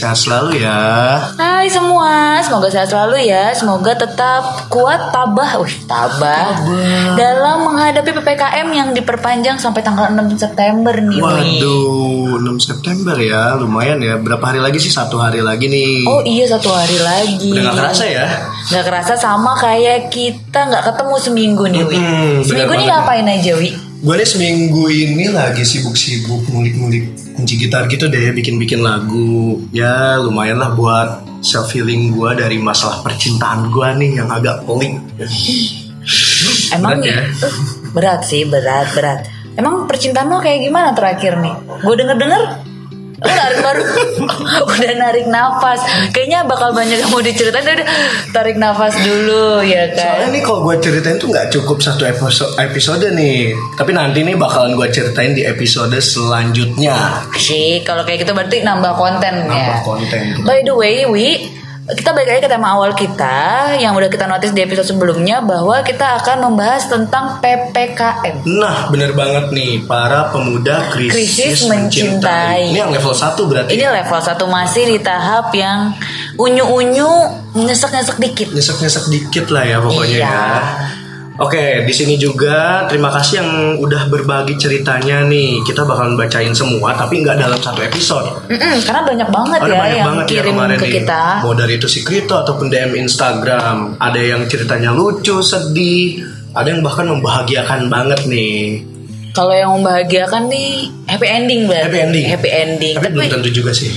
sehat selalu ya. Hai semua, semoga sehat selalu ya. Semoga tetap kuat, tabah, wih tabah, dalam menghadapi ppkm yang diperpanjang sampai tanggal 6 September nih. Waduh, 6 September ya, lumayan ya. Berapa hari lagi sih? Satu hari lagi nih. Oh iya satu hari lagi. Udah gak kerasa ya? Nggak kerasa sama kayak kita nggak ketemu seminggu nih, Wi. Benar seminggu ini banget. ngapain aja, Wi? Gue nih seminggu ini lagi sibuk-sibuk ngulik-ngulik kunci gitar gitu deh, bikin-bikin lagu. Ya lumayan lah buat self healing gue dari masalah percintaan gue nih yang agak pelik. Emang Berat ya? Berat sih, berat, berat. Emang percintaan lo kayak gimana terakhir nih? Gue denger denger narik baru. Udah narik nafas. Kayaknya bakal banyak yang mau diceritain. Udah tarik nafas dulu ya Soalnya kan nih kalau gue ceritain tuh nggak cukup satu episode, episode nih. Tapi nanti nih bakalan gue ceritain di episode selanjutnya. sih kalau kayak gitu berarti nambah konten ya Nambah konten. by the way Wi kita balik lagi ke tema awal kita yang udah kita notice di episode sebelumnya bahwa kita akan membahas tentang PPKM Nah, bener banget nih para pemuda krisis, Krisis mencintai. Ini yang level 1 berarti. Ini level 1 masih di tahap yang unyu-unyu nyesek-nyesek dikit. nyesek-nyesek dikit lah ya pokoknya Iya. ya. Oke, di sini juga terima kasih yang udah berbagi ceritanya nih. Kita bakalan bacain semua, tapi nggak dalam satu episode. Mm-mm, karena banyak banget Ada ya banyak yang banget ya kirim kemarin ke nih. kita. Mau dari itu si Krito ataupun DM Instagram. Ada yang ceritanya lucu, sedih. Ada yang bahkan membahagiakan banget nih. Kalau yang membahagiakan nih happy ending berarti. Happy ending. Happy ending. Tapi, belum tentu juga sih.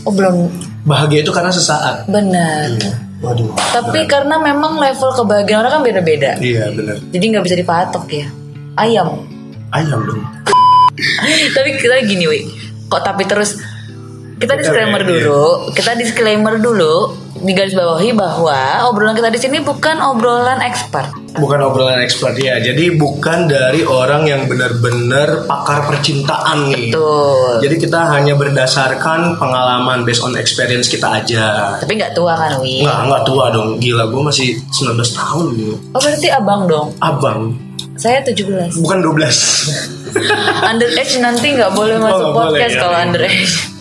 oh belum Bahagia itu karena sesaat. benar. Waduh. Tapi karena memang level kebahagiaan orang kan beda-beda. Iya bener. Jadi nggak bisa dipatok ya. Ayam. Ayam dong. tapi kita gini, wi. Kok tapi terus kita disclaimer iya. dulu. Kita disclaimer dulu di garis bawahi bahwa obrolan kita di sini bukan obrolan expert. Bukan obrolan expert ya, jadi bukan dari orang yang benar-benar pakar percintaan nih. Tuh. Jadi kita hanya berdasarkan pengalaman based on experience kita aja. Tapi nggak tua kan, Wi? Nggak, nggak tua dong, gila gue masih 19 tahun gitu. Oh berarti abang dong. Abang, Saya 17. bukan 12. Underage nanti nggak boleh masuk nggak boleh, podcast ya. kalau underage.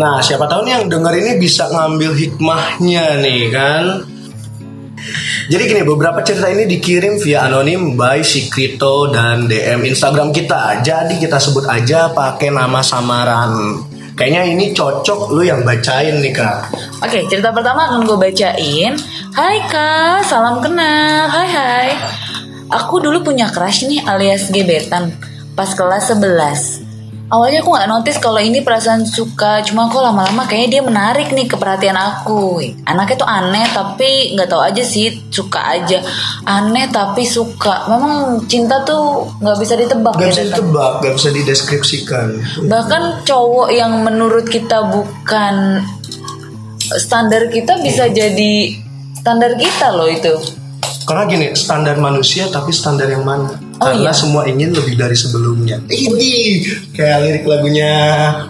Nah, siapa tahu nih yang denger ini bisa ngambil hikmahnya nih kan. Jadi gini, beberapa cerita ini dikirim via anonim by si dan DM Instagram kita. Jadi kita sebut aja pakai nama samaran. Kayaknya ini cocok lu yang bacain nih kak. Oke, cerita pertama akan gue bacain. Hai kak, salam kenal. Hai hai. Aku dulu punya crush nih alias gebetan pas kelas 11. Awalnya aku nggak notice kalau ini perasaan suka, cuma kok lama-lama kayaknya dia menarik nih ke perhatian aku. Anaknya tuh aneh tapi nggak tahu aja sih suka aja. Aneh tapi suka. Memang cinta tuh nggak bisa ditebak Gak ya, bisa ditebak, gak bisa dideskripsikan. bahkan cowok yang menurut kita bukan standar kita bisa jadi standar kita loh itu Karena gini, standar manusia tapi standar yang mana? Oh, Karena iya. semua ingin lebih dari sebelumnya. Ini kayak lirik lagunya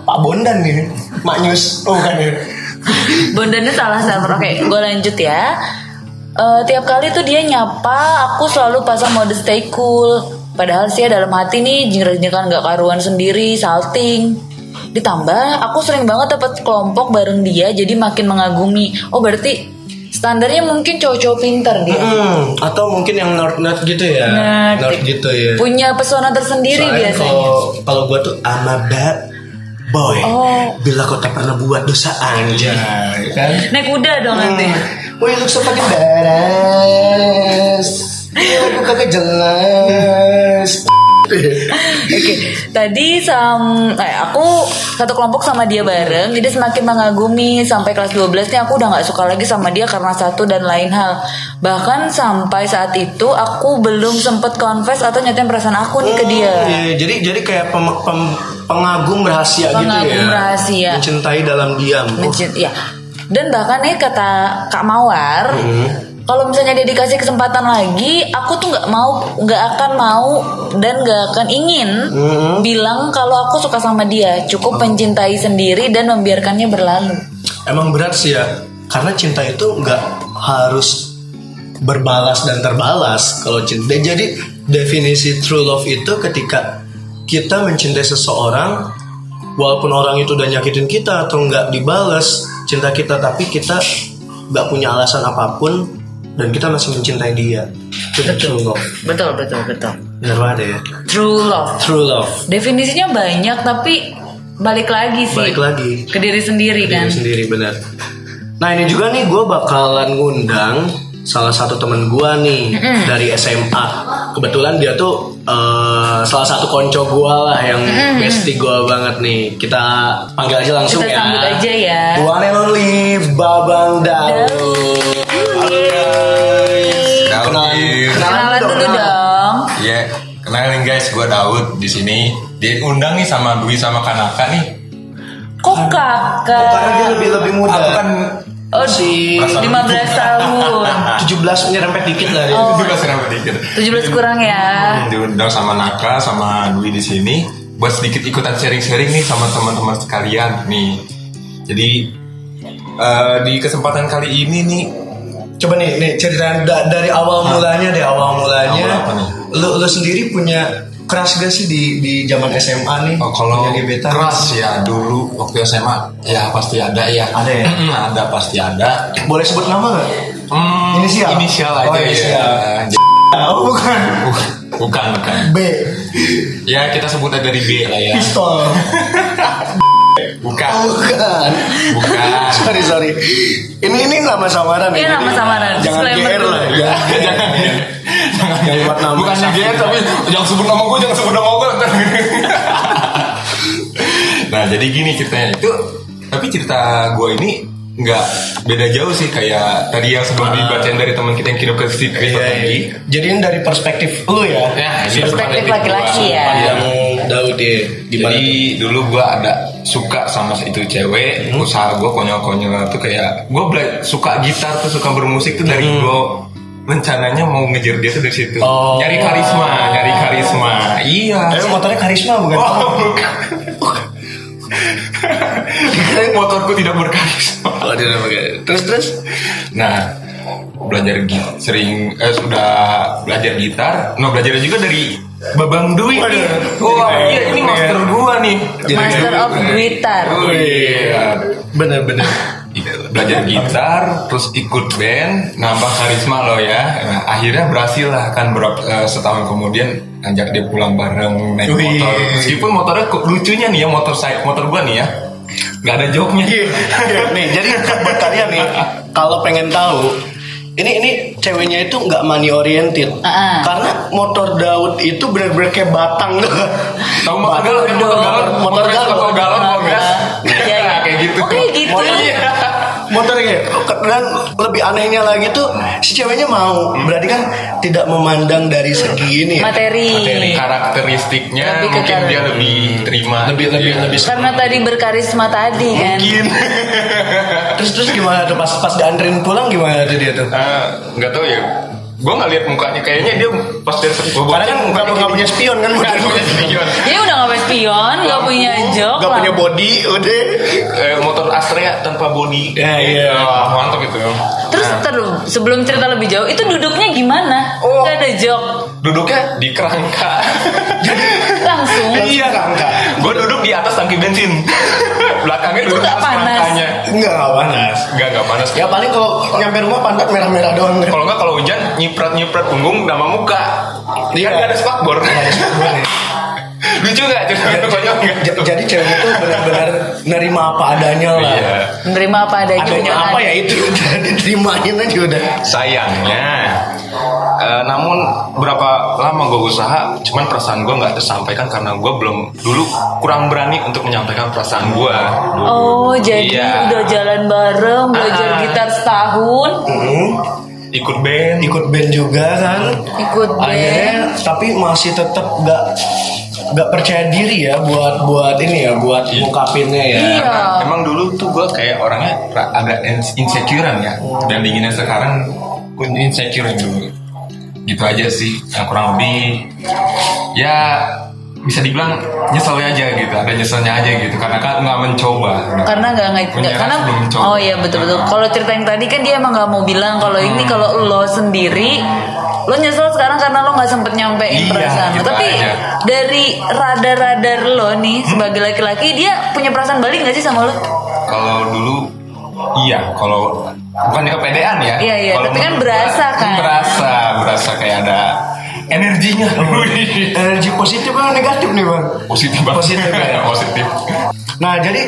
Pak Bondan nih, Maknyus. Oh bukan ya? bondannya salah salah oke gue lanjut ya Eh, tiap kali tuh dia nyapa aku selalu pasang mode stay cool padahal sih dalam hati nih jingkrak-jingkran gak karuan sendiri salting ditambah aku sering banget dapat kelompok bareng dia jadi makin mengagumi oh berarti standarnya mungkin cowok-cowok pintar dia Hmm, atau mungkin yang nerd nerd gitu ya, Nerd. gitu ya. punya pesona tersendiri Soalnya biasanya kalau kalau gue tuh I'm a bad boy. Oh. Bila kau tak pernah buat dosa anjay, kan? naik kuda dong nanti Wih, lu so fucking badass. Aku kagak jelas. Oke, tadi sam, eh, aku satu kelompok sama dia bareng, jadi semakin mengagumi sampai kelas 12 nya aku udah nggak suka lagi sama dia karena satu dan lain hal. Bahkan sampai saat itu aku belum sempet confess atau nyatain perasaan aku nih ke dia. Iya, jadi jadi kayak pem- pem- pengagum rahasia gitu ya. Pengagum rahasia. Mencintai dalam diam. Oh, Mencint- ya. Dan bahkan nih kata Kak Mawar, Hmm. Kalau misalnya dia dikasih kesempatan lagi, aku tuh nggak mau, nggak akan mau dan nggak akan ingin Hmm. bilang kalau aku suka sama dia. Cukup mencintai sendiri dan membiarkannya berlalu. Emang berat sih ya, karena cinta itu nggak harus berbalas dan terbalas kalau cinta. Jadi definisi true love itu ketika kita mencintai seseorang walaupun orang itu udah nyakitin kita atau nggak dibales cinta kita tapi kita nggak punya alasan apa pun dan kita masih mencintai dia. Itu true love. Betul, betul, betul. benar banget ya. True love. true love. Definisinya banyak tapi balik lagi sih. balik lagi. Ke diri sendiri diri kan. sendiri benar. Nah ini juga nih gue bakalan ngundang salah satu temen gue nih dari SMA kebetulan dia tuh eh, salah satu konco gue lah yang bestie gue banget nih. Kita panggil aja langsung Kita ya. sambut aja ya. One and only Babang Daud guys Daud, kenalan iya. Kenalan dulu dong. Iya, kenalin guys, gue Daud di sini. Diundang nih sama Dwi sama Kanaka nih. Kok kakak? karena dia lebih lebih muda Aku kan Oh, si 15 tahun. 17 nyerempet dikit lah dia Oh. juga sering dikit. 17 kurang ya. Diundang sama Naka sama Dwi di sini buat sedikit ikutan sharing-sharing nih sama teman-teman sekalian nih. Jadi eh, di kesempatan kali ini nih Coba nih, nih ceritain da- dari awal mulanya deh, awal mulanya. Awal apa nih? Lu, lu sendiri punya keras gak sih di di zaman SMA nih? Oh, kalau punya gebetan? keras ya dulu waktu SMA ya pasti ada ya. Ada ya? ada pasti ada. Boleh sebut nama gak? Hmm, Inisial? Inisial aja Oh, inisial. ya. Oh, bukan. Bukan, bukan. B. Ya kita sebut aja dari B lah ya. Pistol. Bukan. Oh, bukan. Bukan. sorry, sorry. Ini ini nama samaran ya. nama jadi samaran. Jangan GR lah. Ya. jangan Jangan buat nama bukan. GR tapi jangan sebut nama gue jangan sebut nama gue nah jadi gini ceritanya itu tapi cerita gue ini nggak beda jauh sih kayak tadi yang sebelum dibacain dari teman kita yang kirim ke Christopher Iya, iya. Jadi ini dari perspektif lu ya. ya ini Perspektif laki-laki ya. Yang Daud ya. Gimana? Jadi dulu gue ada suka sama itu cewek, Hmm. usaha gue konyol-konyol tuh kayak gue suka gitar tuh suka bermusik tuh dari Hmm. gue rencananya mau ngejar dia tuh dari situ. Oh. Nyari karisma, nyari karisma. Iya. Eh, motornya karisma bukan? Oh, bukan. Motorku tidak berkarisma. Oh, udah pakai. Terus terus. Nah, belajar sering eh, sudah belajar gitar. Nah, belajar juga dari Babang Dwi. Waduh. Oh, iya ini master gua nih. Master of Guitar. Oh iya. Bener-bener. Belajar gitar, terus ikut band, nambah karisma lo ya. Nah, akhirnya berhasil lah kan berapa eh, setahun kemudian ngajak dia pulang bareng naik Wih. motor. Meskipun motornya kok lucunya nih ya motor saya motor gua nih ya. Gak ada joknya. Iya. nih, jadi buat kalian nih, kalau pengen tahu, ini ini ceweknya itu nggak money oriented, Ah. karena motor Daud itu bener-bener kayak batang Tahu motor galon motor galon, motor galon, motor galon. Iya, iya. kayak gitu. Oh, kayak gitu. Motor, motor kayak dan lebih anehnya lagi tuh si ceweknya mau, berarti kan tidak memandang dari segi ini ya. Materi. Materi karakteristiknya Lebih mungkin dia karakter. lebih terima lebih gitu lebih ya. lebih Karena tadi berkarisma tadi kan. mungkin. terus terus gimana tuh pas pas dianterin pulang gimana tuh dia tuh? Ah, nggak tahu ya gue nggak lihat mukanya. Kayaknya dia pas dari Karena kan nggak nggak punya spion kan nggak punya spion. Dia udah gak punya spion, gak punya jok Gak lah. punya body, udah. Eh, motor Astrea tanpa bodi Ya, iya. Wah, mantap itu Terus Nah, terus sebelum cerita lebih jauh itu duduknya gimana? Oh. Gak ada jok duduknya di kerangka langsung. Iya rangka. gue duduk di atas tangki bensin belakangnya Itu duduk atas panas? kerangkanya Enggak nggak panas. nggak nggak panas Ya paling kalau nyampe rumah pantat merah-merah doang. kalau nggak kalau hujan nyiprat nyiprat punggung sama muka Iya. kan nggak ada spakbor lucu nggak cerita konyol nggak J- Jadi cewek itu benar-benar nerima apa adanya lah. Iya. Menerima apa adanya. Adanya apa ya itu udah diterimain aja udah. sayangnya eh, namun berapa lama gue usaha cuman perasaan gue nggak tersampaikan karena gue belum dulu kurang berani untuk menyampaikan perasaan gue dulu. Oh jadi Iya. udah jalan bareng belajar Ah. gitar setahun, Hmm, ikut band ikut band juga kan. ikut band. Akhirnya tapi masih tetap nggak nggak percaya diri ya buat buat ini ya buat Iya. ngungkapinnya ya. Iya. Emang dulu tuh gue kayak orangnya ra- agak ins- insecurean ya dan dinginnya sekarang gue insecure dulu gitu aja sih yang kurang lebih ya bisa dibilang nyesel aja gitu ada nyeselnya aja gitu karena kan nggak mencoba karena nggak nggak nggak- karena mencoba. oh iya betul betul kalau cerita yang tadi kan dia emang nggak mau bilang kalau ini kalau lo sendiri lo nyesel sekarang karena lo nggak sempet nyampein Iya, perasaan lo gitu tapi aja. dari radar-radar lo nih sebagai laki-laki dia punya perasaan balik gak sih sama lo? Kalau dulu iya, kalau bukan kepedean ya. Iya, iya, Kalau tapi kan berasa gua, kan. Berasa, berasa kayak ada energinya. Energi kan negatif nih bang. positif banget. Positif ya? positif. Nah jadi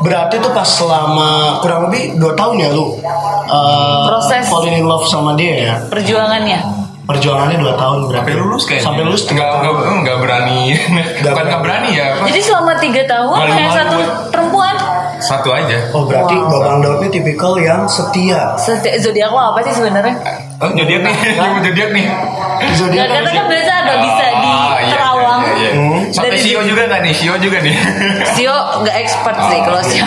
berarti tuh pas selama kurang lebih 2 tahun ya lu uh, Proses. falling in love sama dia ya. Perjuangannya. Perjuangannya 2 tahun berarti. Sampai lulus kayaknya. Sampai lulus tiga nggak tahun. nggak nggak berani. Bukan berani. nggak berani ya. apa? Jadi selama tiga tahun Malu-malu hanya satu buat- perempuan. Satu aja. Oh berarti Wow. Babang Daud ini tipikal yang setia. Seti- Zodiak lo apa sih sebenarnya? Oh, zodiak nih, zodiak nih. Zodiak kan biasa agak bisa Ah, iya, diterawang. iya, iya. Hmm. Sampai Dari- Sio juga nggak nih? Sio juga nih. Sio nggak expert sih kalau. Sio.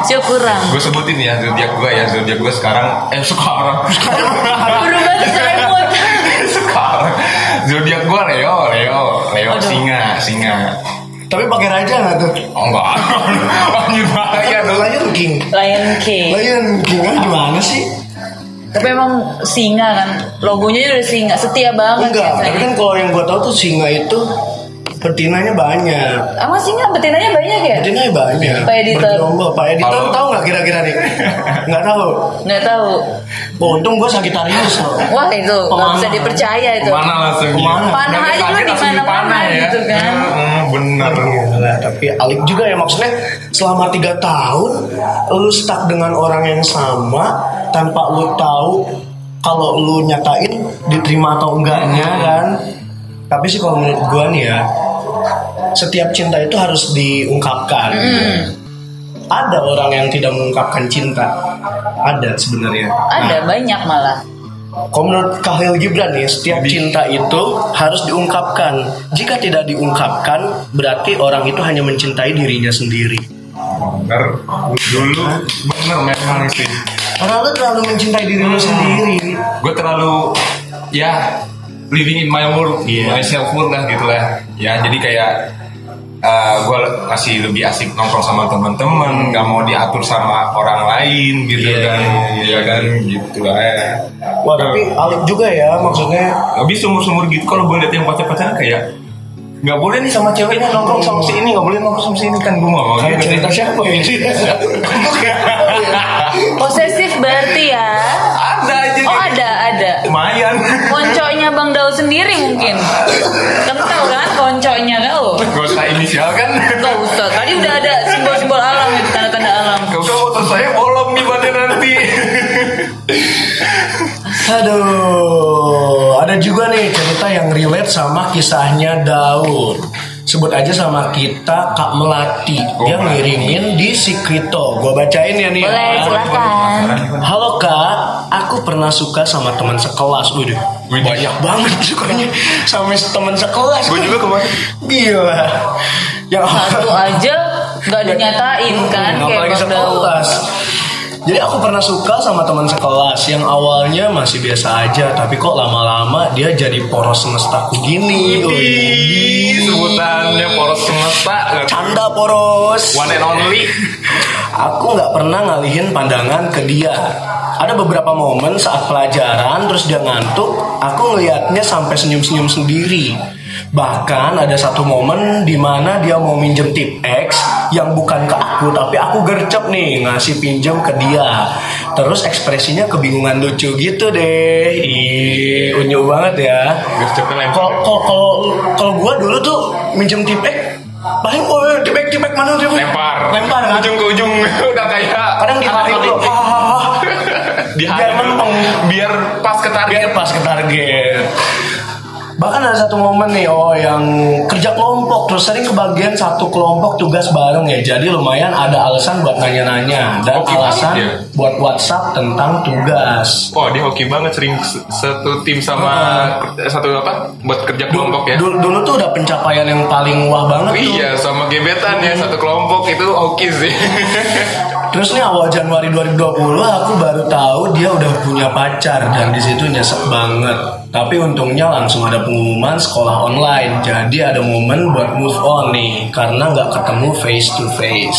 Sio kurang. gue sebutin ya zodiak gue ya zodiak gue sekarang eh sekarang Berubah selimut. sekarang zodiak gue Leo Leo Leo Aduh. singa singa Tapi pakai raja nggak tuh? oh enggak anjir bahaya tuh Lion King. Lion King. Lion King kan gimana sih? Tapi emang singa kan, logonya udah singa, setia banget Enggak, tapi kan kalau yang gue tahu tuh singa itu betinanya banyak. Emang singa betinanya banyak ya? Betinanya banyak. Pak Editor. Pak Editor Kalau- tahu nggak kira-kira nih? Nggak tahu. Nggak tahu. Oh, untung gue Sagitarius loh. Wah itu nggak bisa dipercaya itu. Mana langsung. Ke mana? Panah aja lu di mana-mana ya. gitu kan. Hmm, benar Nah, tapi alik juga ya maksudnya selama tiga tahun lu stuck dengan orang yang sama tanpa lu tahu kalau lu nyatain diterima atau enggaknya kan. Tapi sih kalau menurut gua nih ya setiap cinta itu harus diungkapkan. Ada orang yang tidak mengungkapkan cinta. Ada sebenarnya. Ada banyak malah. Kalau menurut Khalil Gibran nih, setiap cinta itu harus diungkapkan. Jika tidak diungkapkan, berarti orang itu hanya mencintai dirinya sendiri. benar dulu bener memang sih Karena lu terlalu mencintai diri lu sendiri. gue terlalu ya living in my world, Iya. myself world lah gitu lah. Ya jadi kayak gue masih lebih asik nongkrong sama teman-teman, nggak mau diatur sama orang lain gitu Iya, kan, iya, iya. ya kan gitu lah. Ya. Wah tapi alik juga ya maksudnya. Habis umur-umur gitu kalau gue liat yang pacar-pacaran kayak nggak boleh nih sama ceweknya nongkrong sama si ini, nggak boleh nongkrong sama si ini kan gue nggak mau. Kayak gitu. cerita siapa ya? Posesif berarti ya. Ada aja. Oh ada ada. Lumayan. Koncoknya Bang Daud sendiri mungkin. Tahu kan koncoknya kau. Gak usah inisial kan. Gak usah. Tadi udah ada simbol-simbol alam itu tanda-tanda alam. Usah motor saya bolong nih pada nanti. Aduh, ada juga nih cerita yang relate sama kisahnya Daud. Sebut aja sama kita Kak Melati. Dia Oh, Melati. ngirimin di Sikrito. Gua bacain ya nih. Boleh ya. silakan. Halo kak, aku pernah suka sama teman sekelas. Waduh, Wih. banyak banget sukanya sama teman sekelas. Gue juga kemarin. Gila. Yang Satu aja nggak dinyatain kan kayak sekelas. Jadi aku pernah suka sama teman sekelas yang awalnya masih biasa aja, tapi kok lama-lama dia jadi poros semestaku gini. Wih, sebutannya poros semesta. Canda poros. One and only. Aku nggak pernah ngalihin pandangan ke dia. Ada beberapa momen saat pelajaran terus dia ngantuk, aku ngelihatnya sampai senyum-senyum sendiri. Bahkan ada satu momen di mana dia mau minjem tip X yang bukan ke aku tapi aku gercep nih ngasih pinjem ke dia. Terus ekspresinya kebingungan lucu gitu deh. Ih, unyu banget ya. Gercepnya. Kalau kalau kalau gua dulu tuh minjem tip X paling oh tip X tip X mana X? Lempar. Lempar kan? Ujung ke ujung udah kayak kadang ditarik di biar menteng biar pas ke target. biar pas ke target bahkan ada satu momen nih oh yang kerja kelompok terus sering kebagian satu kelompok tugas bareng ya jadi lumayan ada alasan buat nanya-nanya dan Oke alasan ya. buat WhatsApp tentang tugas Wah dia hoki banget sering satu tim sama satu apa buat kerja kelompok ya. dulu, dulu tuh udah pencapaian yang paling wah banget tuh Iya sama gebetan ya satu kelompok itu hoki sih. Terus nih awal Januari 2020 aku baru tahu dia udah punya pacar dan di situ nyesek banget. Tapi untungnya langsung ada pengumuman sekolah online. Jadi ada momen buat move on nih karena nggak ketemu face to face.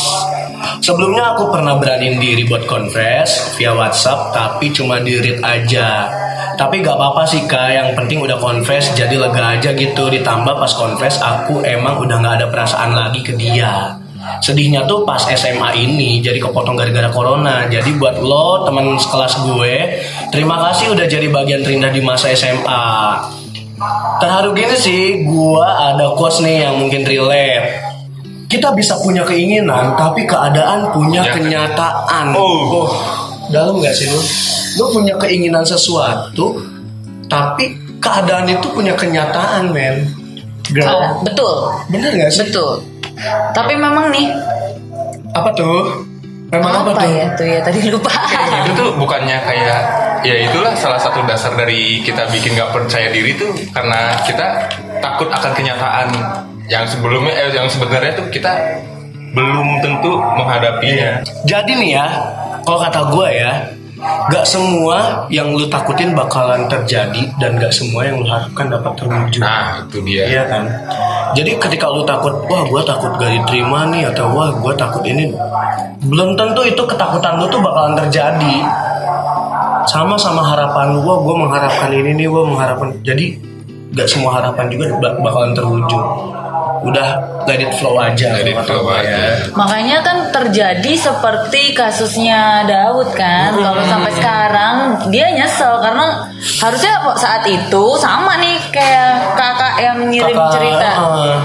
Sebelumnya aku pernah beraniin diri buat confess via WhatsApp tapi cuma di read aja. Tapi gak apa-apa sih kak, yang penting udah confess jadi lega aja gitu. Ditambah pas confess aku emang udah gak ada perasaan lagi ke dia. Sedihnya tuh pas SMA ini jadi kepotong gara-gara corona. Jadi buat lo teman sekelas gue, terima kasih udah jadi bagian terindah di masa SMA. Terharu gini sih, gue ada quotes nih yang mungkin relate. Kita bisa punya keinginan, tapi keadaan punya Ya. kenyataan. Oh. dalam gak sih lu? Lu punya keinginan sesuatu, tapi keadaan itu punya kenyataan, men. Girl. Oh, betul. Bener gak sih? Betul. Tapi memang nih Apa tuh? Memang apa, apa tuh? ya tuh ya tadi lupa. itu tuh bukannya kayak ya itulah salah satu dasar dari kita bikin gak percaya diri tuh karena kita takut akan kenyataan yang sebelumnya eh, yang sebenarnya tuh kita belum tentu menghadapinya. Jadi nih ya, kalau kata gue ya, gak semua yang lu takutin bakalan terjadi dan gak semua yang lu harapkan dapat terwujud. Nah itu dia. Iya kan. Jadi ketika lu takut, wah gue takut gak diterima nih atau wah gue takut ini, belum tentu itu ketakutan lu tuh bakalan terjadi. Sama sama harapan wah gue mengharapkan ini nih, gue mengharapkan. Jadi gak semua harapan juga bak- bakalan terwujud. Udah let it flow aja. Let it flow aja. ya. Makanya kan terjadi seperti kasusnya Daud kan. Kalau sampai sekarang dia nyesel karena harusnya saat itu sama nih kayak kakak yang ngirim Kakak, cerita. eh,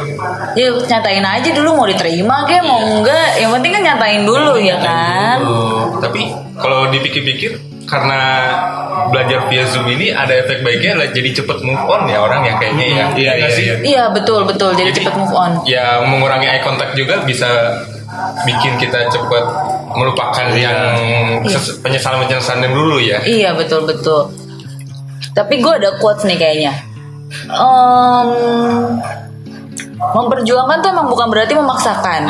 Ya nyatain aja dulu mau diterima kayak mau enggak. Yang penting kan nyatain dulu ya kan. tuh. Tapi kalau dipikir-pikir karena belajar via Zoom ini ada efek baiknya lah jadi cepet move on ya orang ya kayaknya ya. Iya, nggak iya, sih? iya. Iya betul betul jadi, cepet move on. Ya mengurangi eye contact juga bisa bikin kita cepet melupakan yang ses- penyesalan-penyesalan dulu ya. Iya betul betul. Tapi gue ada quotes nih kayaknya. Em, memperjuangkan tuh emang bukan berarti memaksakan.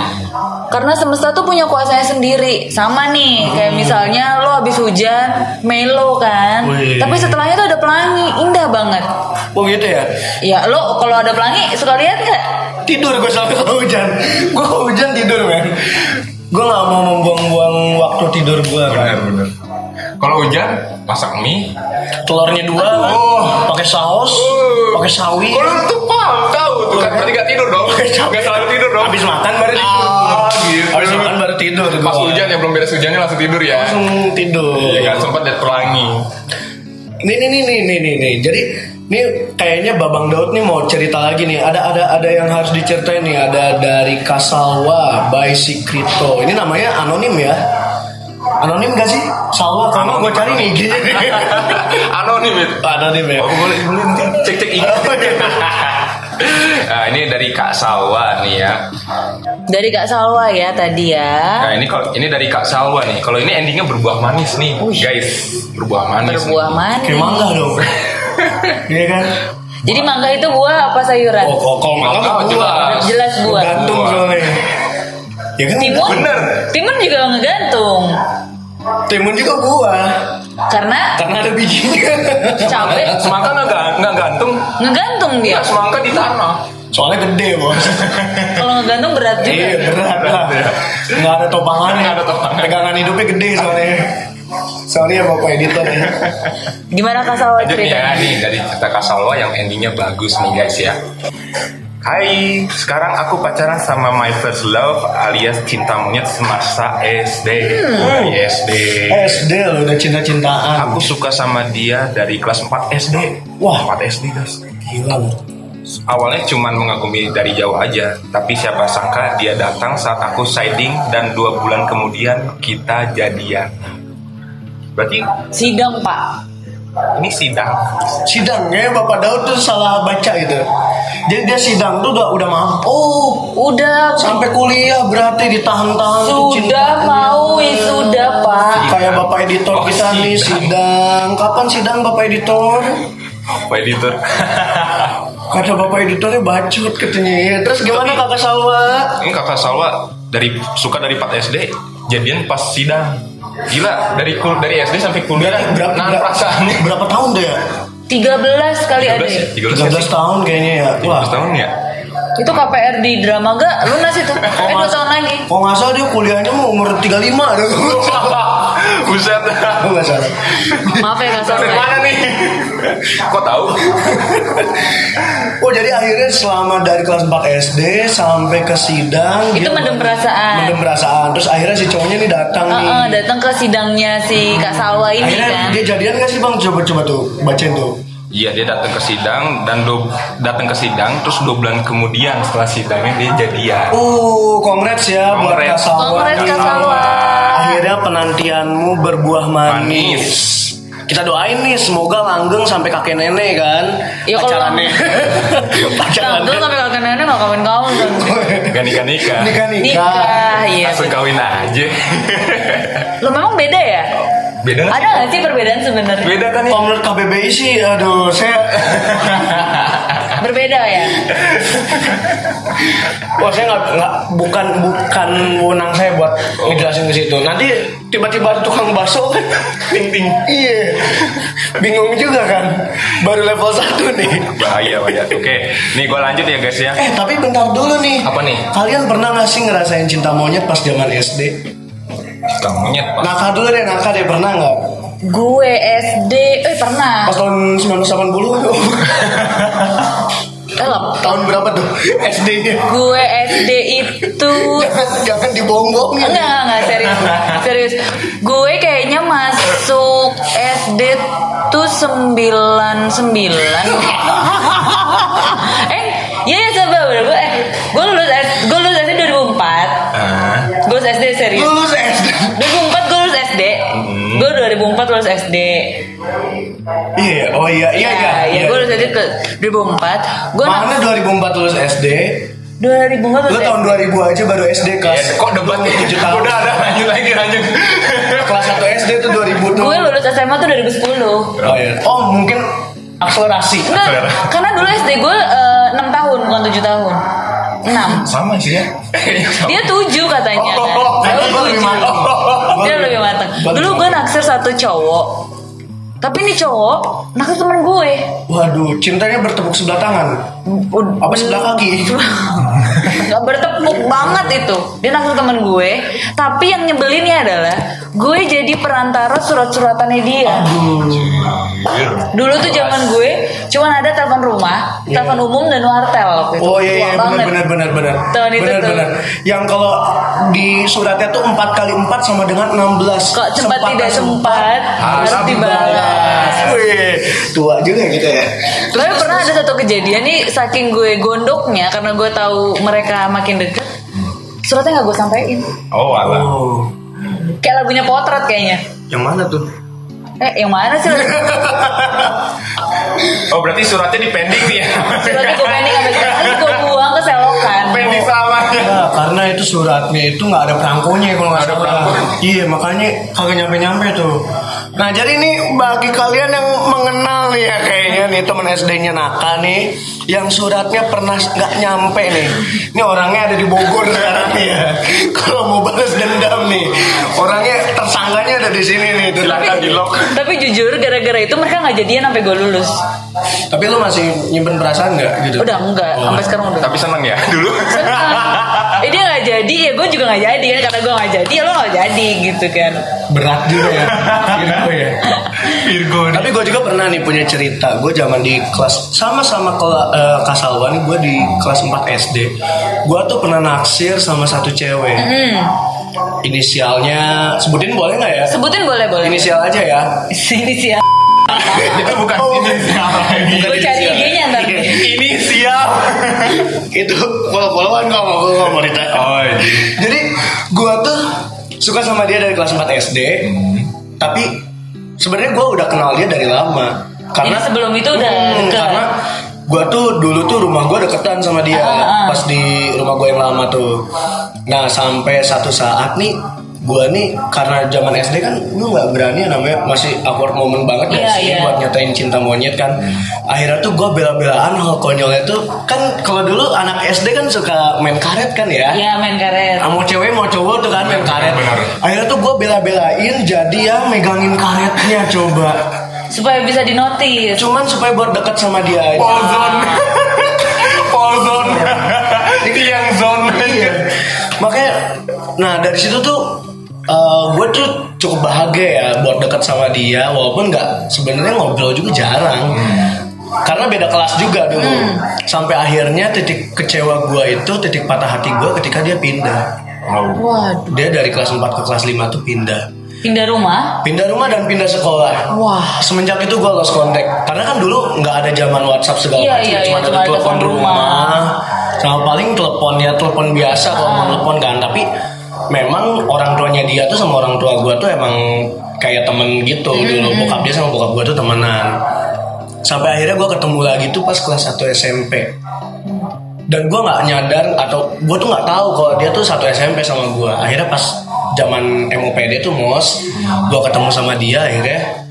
Karena semesta tuh punya kuasanya sendiri. Sama nih, kayak misalnya lo habis hujan, melo kan. Wih. Tapi setelahnya tuh ada pelangi, indah banget. Oh gitu ya. Ya lo kalau ada pelangi suka lihat nggak? tidur gue sampai kalau hujan gue kalau hujan tidur men gue nggak mau membuang-buang waktu tidur gue kan benar. Kalau hujan masak mie. telurnya dua kan Oh. pakai saus Oh. pakai sawi Kalau tuh paham tahu tuh kan berarti gak tidur dong. Gak selalu tidur dong. habis makan baru tidur Ah, gitu. habis makan baru tidur Pas hujan ya belum beres hujannya langsung tidur ya. langsung tidur Ya gak sempat lihat pelangi. nih nih nih nih nih nih nih jadi nih kayaknya Babang Daud nih mau cerita lagi nih ada ada ada yang harus diceritain nih ada dari Kasalwa by Sikrito ini namanya anonim ya anonim gak sih Salwa karena gue cari nih gini Anonim itu. anonim ya Oh, boleh boleh nanti cek cek ini. nah, ini dari Kak Salwa nih ya. Dari Kak Salwa ya tadi ya. Nah, ini kalau ini dari Kak Salwa nih. Kalau ini endingnya berbuah manis nih, guys. Berbuah manis. Berbuah manis. kayak mangga dong Iya kan Jadi mangga itu buah apa sayuran? oh kalau kalau mangga Mangga buah jelas. Buah. gantung soalnya ya kan Timun? Bener. Timun juga ngegantung. timun juga buah Karena karena ada bijinya cabai Semangka nggak ga- nggak gantung. ngegantung dia. Ya, semangka di tanah. soalnya gede bos Kalau ngegantung berat juga. Iya berat lah. Nggak ada topangannya. Nggak ada topangan. Pegangan hidupnya gede soalnya. Soalnya bapak editor ya. Gimana Kak Salwa Lanjut nih ya, nih dari cerita Kak Salwa yang endingnya bagus nih guys ya. Hai, sekarang aku pacaran sama my first love alias cinta monyet semasa SD. Hai, SD. SD lo udah cinta-cintaan. Aku suka sama dia dari kelas 4 SD. Wah. 4 SD guys. Gila lo. Awalnya cuman mengagumi dari jauh aja, tapi siapa sangka dia datang saat aku siding dan dua bulan kemudian kita jadian. Berarti Sidang Pak. ini sidang. Sidangnya Bapak Daud tuh salah baca gitu. Jadi dia sidang tuh udah udah mampu. Oh, Udah sampai kuliah berarti ditahan-tahan tuh sudah cintanya. mau wisuda Pak. Kayak Bapak editor Oh, kita nih sidang. Kapan sidang Bapak editor? Pak editor. Kata Bapak editornya bacot katanya. Ya, terus gimana Kakak Salwa? Ini kakak Salwa dari suka dari 4 SD, jadian pas sidang. Gila, dari kul dari SD sampai kuliah Berapa, nahan berapa, perasaannya. berapa tahun deh ya? 13 kali ada 13 ya? ya. 13 13 tahun kayaknya ya. Wah, 13 tahun ya? Itu KPR di drama gak lunas itu. Eh 2 tahun lagi. Kalau nggak salah dia kuliahnya mau umur 35 deh. Buset. Oh, nggak salah. Maaf ya Kak Dari Salwa. mana nih? Kok tahu? Oh jadi akhirnya selama dari kelas 4 SD sampai ke sidang Itu mendem perasaan. Mendem perasaan Terus akhirnya si cowoknya nih datang nih Heeh, datang ke sidangnya si Kak Salwa ini Akhirnya kan. dia jadian gak sih bang? Coba-coba tuh bacain tuh Iya dia datang ke sidang dan do, datang ke sidang terus dua bulan kemudian setelah sidangnya dia jadian. Uh, congrats ya buat Congrats. Kak Salwa. Akhirnya penantianmu berbuah manis. Manis. Kita doain nih semoga langgeng sampai kakek nenek kan. Ya, kalau Pacarannya. Pacarannya. Langgeng sampai kakek nenek gak kawin-kawin kan. Gak nikah nikah. Nikah nikah. Nikah, iya. Langsung kawin aja. Lo memang beda ya? Beda nggak? Ada gak sih perbedaan sebenarnya? Beda kan ya? Kalau menurut KBBI sih, aduh, saya Berbeda ya? Wah saya nggak nggak bukan bukan wewenang saya buat ngejelasin ke situ. Nanti tiba-tiba tukang bakso kan, ting ting. Iya, bingung juga kan. Baru level 1 nih. Bahaya bahaya. Oke, nih gue lanjut ya guys ya. Eh tapi bentar dulu nih. Apa nih? Kalian pernah nggak sih ngerasain cinta monyet pas zaman SD? Kita monyet pak. Nakal dulu deh, nakal deh pernah nggak? Gue SD, eh pernah. Pas tahun 1980 Eh, lep. tahun berapa tuh SD-nya? Gue SD itu Jangan jangan dibohong-bohongin. Enggak, enggak, enggak, serius Serius Gue kayaknya masuk SD tuh 99 Eh, iya ya coba gue 2004 lulus SD Iya, oh iya, iya, iya. iya gue lulus SD ke 2004 Gue Mana 2004 lulus SD? 2004 Lu tahun SD 2000 aja baru SD ya, kelas kok debat nih? 7 tahun. Udah ada lanjut lagi lanjut. Kelas 1 SD tuh 2000 tuh. Gue lulus SMA tuh 2010 Oh iya. Oh, mungkin akselerasi. Enggak, karena dulu SD gue eh, 6 tahun bukan 7 tahun 6 Sama sih ya. Dia 7 katanya. Kan Oh, lebih 7 matang. Dia lebih matang. Dulu gue naksir satu cowok. Tapi ini cowok naksir temen gue. Waduh, cintanya bertepuk sebelah tangan. Apa sebelah kaki? Gak bertepuk banget itu. Dia naksir temen gue. Tapi yang nyebelinnya adalah Gue jadi perantara surat-suratannya dia Dulu tuh zaman gue Cuman ada telepon rumah Iya. Telepon umum dan wartel waktu itu Oh iya, iya benar benar benar benar. Tahun itu benar tuh. benar. Yang kalau di suratnya tuh 4 kali 4 sama dengan 16. Kok sempat tidak sempat Harus dibalas Wih, tua juga gitu ya. Tapi pernah ada satu kejadian nih saking gue gondoknya karena gue tahu mereka makin deket suratnya nggak gue sampein Oh alah. Oh, kayak lagunya potret kayaknya yang mana tuh? Eh yang mana sih? Oh berarti suratnya di pending nih ya? suratnya gue pending sekarang terus gue Nah, karena itu suratnya itu nggak ada perangkonya kalau nggak Ada salah. perangko. Iya makanya kagak nyampe nyampe tuh. Nah jadi ini bagi kalian yang mengenal ya kayaknya nih teman SD-nya Naka nih, yang suratnya pernah nggak nyampe nih. Ini orangnya ada di Bogor sekarang nih ya. Kalau mau balas dendam nih, orangnya tersangkanya ada di sini nih. Silakan di lock. tapi jujur gara-gara itu mereka nggak jadian sampai gue lulus Tapi lu masih nyimpen perasaan nggak gitu? udah enggak Oh. sampai sekarang udah Tapi seneng ya dulu. Senang. Eh dia nggak jadi ya gue juga nggak jadi kan karena gue nggak jadi ya lo nggak jadi gitu kan Berat juga ya. Virgo ya. Virgo nih. Tapi gue juga pernah nih punya cerita. Gue zaman di kelas sama-sama ke uh, Kasalwa nih. Gue di kelas 4 SD. Gue tuh pernah naksir sama satu cewek. hmm. Inisialnya sebutin boleh nggak ya? sebutin boleh boleh Inisial aja ya. sini sih ya Itu bukan Oh, ini siapa lagi. bukan Gue cari inisial. IG-nya ntar. Ini siap. Itu follow-followan kok mau gue mau ditanya. Oh iya. Jadi gue tuh suka sama dia dari kelas 4 SD. Tapi sebenarnya gue udah kenal dia dari lama. Karena Jadi sebelum itu udah Hmm, deket. Karena gue tuh dulu tuh rumah gue deketan sama dia Ah, ah. pas di rumah gue yang lama tuh. Nah sampai satu saat nih gue nih karena zaman SD kan lu nggak berani ya namanya masih awkward moment banget ya Iya, sih iya. buat nyatain cinta monyet kan akhirnya tuh gue bela-belaan hal konyolnya tuh kan kalau dulu anak SD kan suka main karet kan ya ya main karet mau cewek mau cowok tuh kan main karet Benar. akhirnya tuh gue bela-belain jadi yang megangin karetnya coba supaya bisa dinotis cuman supaya buat dekat sama dia aja Polzone. Polzone. Itu yang zone. Iya. makanya nah dari situ tuh eh, gue tuh cukup bahagia ya buat dekat sama dia walaupun nggak sebenarnya ngobrol juga jarang karena beda kelas juga dulu sampai akhirnya titik kecewa gue itu titik patah hati gue ketika dia pindah Oh. Waduh. dia dari kelas 4 ke kelas 5 tuh pindah Pindah rumah? pindah rumah dan pindah sekolah Wah. semenjak itu gue lost contact karena kan dulu nggak ada zaman WhatsApp segala Iya, macam iya, cuma iya, ada telepon rumah. rumah. sama paling telepon ya telepon biasa kalau mau telepon kan tapi memang orang tuanya dia tuh sama orang tua gue tuh emang kayak temen gitu dulu bokap dia sama bokap gue tuh temenan. Sampai akhirnya gue ketemu lagi tuh pas kelas 1 SMP dan gue nggak nyadar atau gue tuh nggak tahu kalau dia tuh satu SMP sama gue akhirnya pas zaman MOPD tuh mos gue ketemu sama dia akhirnya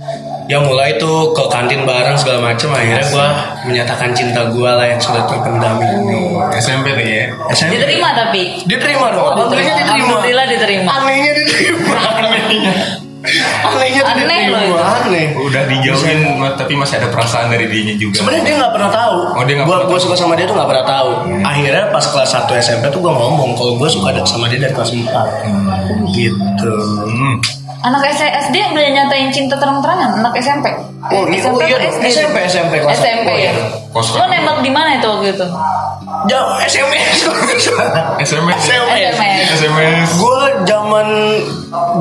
ya mulai tuh ke kantin bareng segala macem akhirnya gue menyatakan cinta gue lah yang sudah terpendam ini SMP tuh ya. SMP Diterima tapi? diterima dong alhamdulillah diterima Alhamdulillah diterima. anehnya diterima anehnya anehnya Aneh loh diterima itu. aneh Udah dijauhin tapi masih ada perasaan dari dirinya juga. Sebenarnya dia nggak pernah tahu. Oh, dia nggak gua, pernah gua tahu. suka sama dia tuh nggak pernah tahu. Akhirnya pas kelas 1 SMP tuh gua ngomong kalau gua suka sama dia dari kelas 4. Gitu. Hmm. Anak SD udah nyatain cinta terang-terangan. Anak SMP. Oh, iya, oh, iya. SD? SMP, SMP, kelas SMP satu. ya. Kos- Lo nembak di mana itu waktu itu? Jauh SMS. SMS. SMS. SMS. gua zaman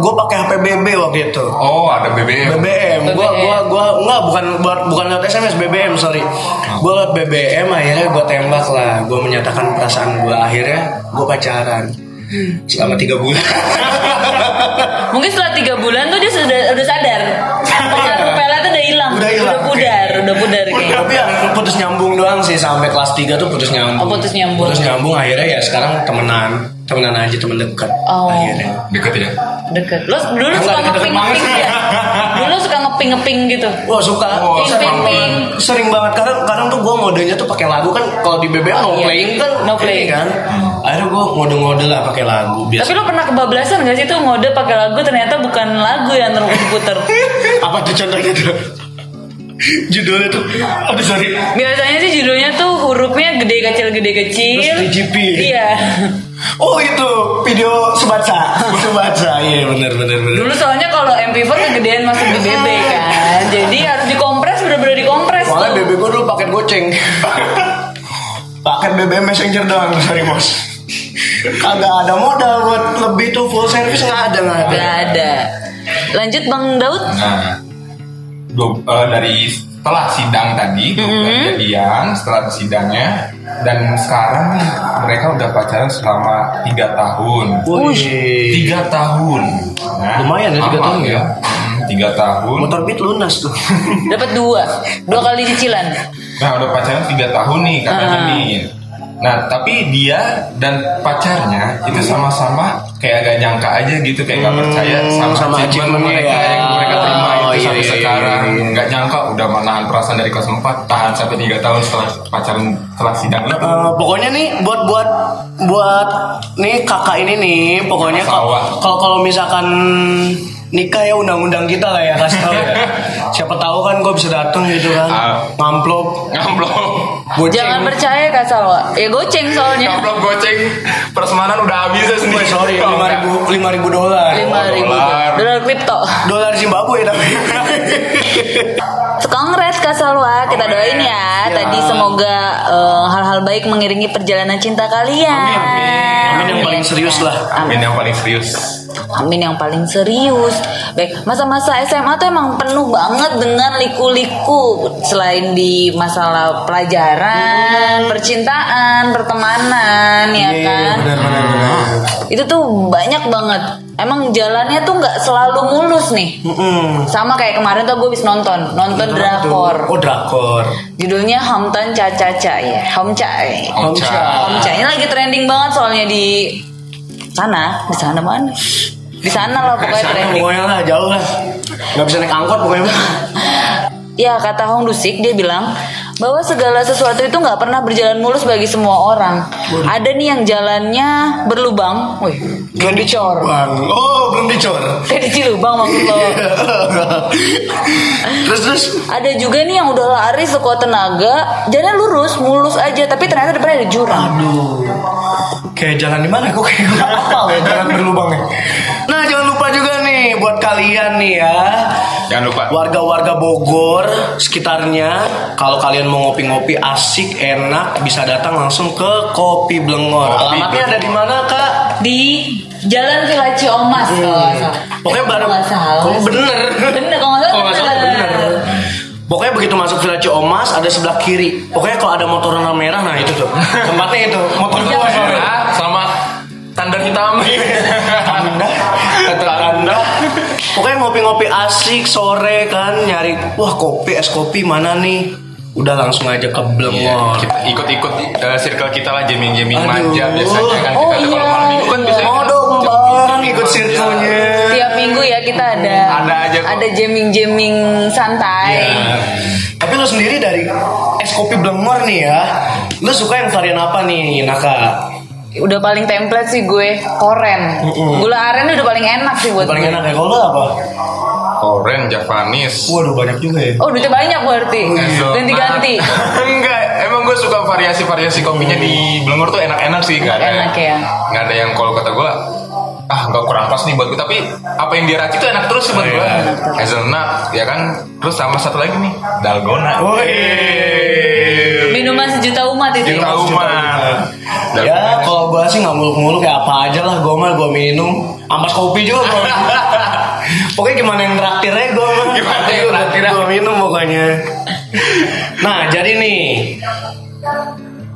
gua pakai HP BB waktu itu. Oh, ada BBM. BBM. Gua BBM. gua gua enggak bukan buat bukan lewat SMS BBM, sorry. Gua lewat BBM akhirnya gua tembak lah. Gua menyatakan perasaan gua akhirnya gua pacaran. Selama tiga bulan. Mungkin setelah tiga bulan tuh dia sudah udah sadar. Pengaruh pelet tuh udah hilang. Udah hilang. pudar, udah pudar kayaknya. Tapi ya putus nyambung doang sih sampai kelas 3 tuh putus nyambung. Oh, putus nyambung. Putus nyambung akhirnya ya sekarang temenan, temenan aja temen dekat. Oh. Akhirnya. Deket ya. Deket. Lo dulu Enggak, suka ngeping-ngeping banget. ya? Dulu suka ngeping-ngeping gitu. Wah suka, Oh, Ping, sering, ping, ping. sering banget. Kadang, kadang tuh gue modenya tuh pakai lagu kan. Kalau di BBM no Iya. playing kan, No ini playing. kan. Akhirnya gue ngode-ngode lah pakai lagu Tapi biasa. lo pernah kebablasan gak sih tuh ngode pakai lagu ternyata bukan lagu yang terus diputer. Apa tuh contohnya tuh? Judulnya tuh, aduh sorry. Biasanya sih judulnya tuh hurufnya gede kecil gede kecil. Terus 3GP. Iya. Oh itu video sebaca, sebaca, iya benar benar benar. Dulu soalnya kalau MP4 kegedean masuk di BB kan. Jadi harus dikompres bener-bener dikompres Soalnya. BB gue dulu paket goceng. paket BBM Messenger doang, sorry bos. Kagak ada modal buat lebih tuh full service nggak ada nggak ada. Ada. Lanjut Bang Daud. Nah, dua- eh, dari setelah sidang tadi, bulan jadian, setelah sidangnya, dan sekarang mereka udah pacaran selama tiga tahun. Wih, Tiga tahun. Nah, Lumayan ya, tiga tahun ya. Hmm, Tiga tahun. motor beat lunas tuh. Dapat dua. Dua kali cicilan. Nah udah pacaran tiga tahun nih katanya Ah. nih. Nah tapi dia dan pacarnya itu sama-sama kayak gak nyangka aja gitu kayak gak percaya sama, Hmm, sama achievement mereka ya. yang mereka terima itu Oh, iya, sampai iya, sekarang iya, iya. nggak nyangka udah menahan perasaan dari kelas 4 tahan sampai tiga tahun setelah pacaran setelah sidang itu. Eh, pokoknya nih buat buat buat nih kakak ini nih pokoknya kalau kalau misalkan nikah ya undang-undang kita lah ya kasih tahu ya. Siapa tahu kan gue bisa datang gitu kan. Ah. Ngamplop, Ngamplop, goceng. Jangan percaya Kak Salwa. Ya goceng soalnya. ngamplop goceng, perasmanan udah habis ya sendiri. Sorry, Oh, lima ribu, lima ribu dolar. Lima ribu dolar. dolar kripto. Dolar Zimbabwe tapi. Kongres Kak Salwa, kita doain ya. Ya. Tadi semoga eh, hal-hal baik mengiringi perjalanan cinta kalian. Amin yang paling serius lah. Amin yang paling serius. Amin yang paling serius. Baik, masa-masa SMA tuh emang penuh banget dengan liku-liku. Selain di masalah pelajaran, percintaan, pertemanan, ya Iya, kan. Itu tuh banyak banget. Emang jalannya tuh nggak selalu mulus nih. Sama kayak kemarin tuh gue habis nonton, nonton drakor. Oh drakor. Judulnya Hamtan Caca-Caca ya, Hamca. ya. Omca. Hamca ini lagi trending banget soalnya di sana, di sana mana? Di sana lah pokoknya Sana trending. pokoknya lah jauh lah. Gak bisa naik angkot pokoknya. Ya kata Hong Dusik dia bilang bahwa segala sesuatu itu nggak pernah berjalan mulus bagi semua orang. Ada nih yang jalannya berlubang, wih, belum dicor. Bang, oh belum dicor. Kayak di Cilubang maksud lo. terus terus Ada juga nih yang udah lari sekuat tenaga, jalannya lurus, mulus aja, tapi ternyata depannya ada jurang. Aduh. Kayak jalan di mana kok kayak gue apa ya jalan berlubangnya. Nah, jangan lupa juga nih buat kalian nih ya. Jangan lupa. Warga-warga Bogor sekitarnya kalau kalian mau ngopi-ngopi asik, enak bisa datang langsung ke Kopi Blengor. Kopi Alamatnya ada di mana, Kak? Di Jalan Villa Ciomas kalau nggak salah. Pokoknya bareng. Kalau salah. Oh, bener. Bener kalau nggak Kalau nggak salah salah. bener. Pokoknya begitu masuk Villa Ciomas ada sebelah kiri. Pokoknya kalau ada motor warna merah nah itu tuh. Tempatnya itu. Motor gua soalnya. merah sama tanda hitam. Tanda, kata tanda. Pokoknya ngopi-ngopi asik sore kan nyari wah kopi es kopi mana nih? Udah langsung aja ke Iya, Blengor. kita ikut-ikut uh, circle kita lah jamming-jamming Aduh. manja biasanya kan Oh, kita tuh kalau iya. malam minggu kan biasanya Mau kan dong bang ikut circle-nya. Minggu ya kita ada Ada aja kok. ada jamming-jamming santai. Iya. Tapi lu sendiri dari es kopi Blengor nih ya, lu suka yang varian apa nih, Naka? Udah paling template sih gue koren. Mm-mm. Gula aren udah paling enak sih buat Paling gue. enak ya, kalau lu apa? Oren, Javanis. Waduh banyak juga ya. Oh duitnya banyak berarti. Hazelnut. Ganti-ganti. Enggak, emang gue suka variasi-variasi kopinya di Blengor tuh enak-enak sih, nggak ada. Enak ya. Nggak ada yang kalau kata gue ah nggak kurang pas nih buat gue tapi apa yang dia rakit tuh enak terus sih buat gue Iya. hazelnut ya kan? Terus sama satu lagi nih dalgona. Wih. Minuman sejuta umat itu. Juta umat. Ya kalau gua sih nggak muluk-muluk kayak apa aja lah. Gua mah gua minum ampas kopi juga gua Pokoknya gimana yang traktirnya gua mah. Gimana yang traktirnya? Gua minum pokoknya. Nah jadi nih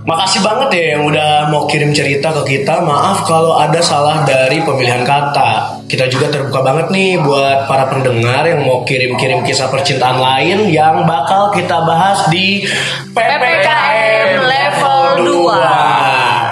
Makasih banget ya yang udah mau kirim cerita ke kita. Maaf kalau ada salah dari pemilihan kata. Kita juga terbuka banget nih buat para pendengar yang mau kirim-kirim kisah percintaan lain Yang bakal kita bahas di PPKM level 2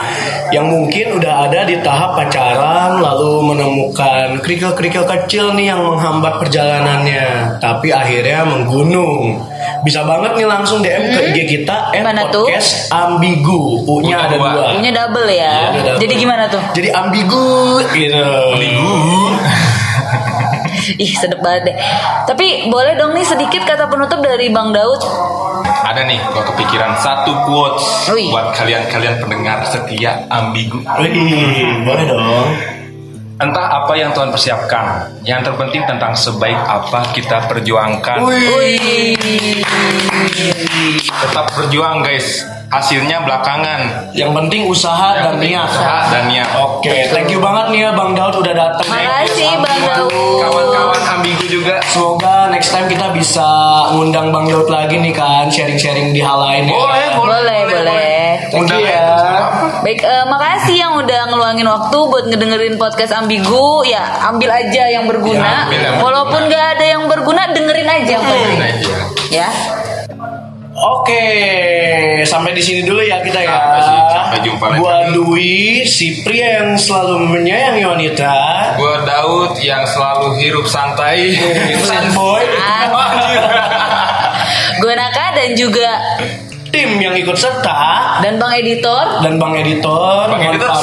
yang mungkin udah ada di tahap pacaran lalu menemukan kerikil-kerikil kecil nih yang menghambat perjalanannya tapi akhirnya menggunung bisa banget nih langsung DM ke IG kita at Hmm? Mana tuh? podcast ambigu U-nya U-nya ada dua. Punya double ya. Iya, double. Jadi gimana tuh? jadi ambigu gitu minggu Ih sedep banget deh. Tapi boleh dong nih sedikit kata penutup dari Bang Daud. ada nih gue kepikiran satu quotes Wih. buat kalian-kalian pendengar setia ambigu Wih, boleh dong entah apa yang Tuhan persiapkan yang terpenting tentang sebaik apa kita perjuangkan Wih. tetap berjuang guys hasilnya belakangan yang penting usaha Yang dan penting niat usaha dan niat Oke, thank you banget nih ya Bang Daud udah datang. Makasih Bang Daud. kawan-kawan ambigu juga Semoga next time kita bisa ngundang Bang Daud lagi nih kan sharing-sharing di hal lain. ya. boleh Boleh, boleh. Thank you ya. Baik, eh, makasih yang udah ngeluangin waktu buat ngedengerin podcast Ambigu. Ya, ambil aja yang berguna. Ya, ambil yang Walaupun nggak ada yang berguna, dengerin aja penting. Nah, iya. Ya. Oke, sampai di sini dulu ya kita ya. Sampai jumpa lagi. Gua Dwi, si pria yang selalu menyayangi wanita. Gue Daud yang selalu hirup santai. Fanboy. Gue Naka dan juga Tim yang ikut serta dan Bang Editor. dan Bang Editor. Bang Editor,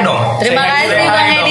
dong. Terima Say hi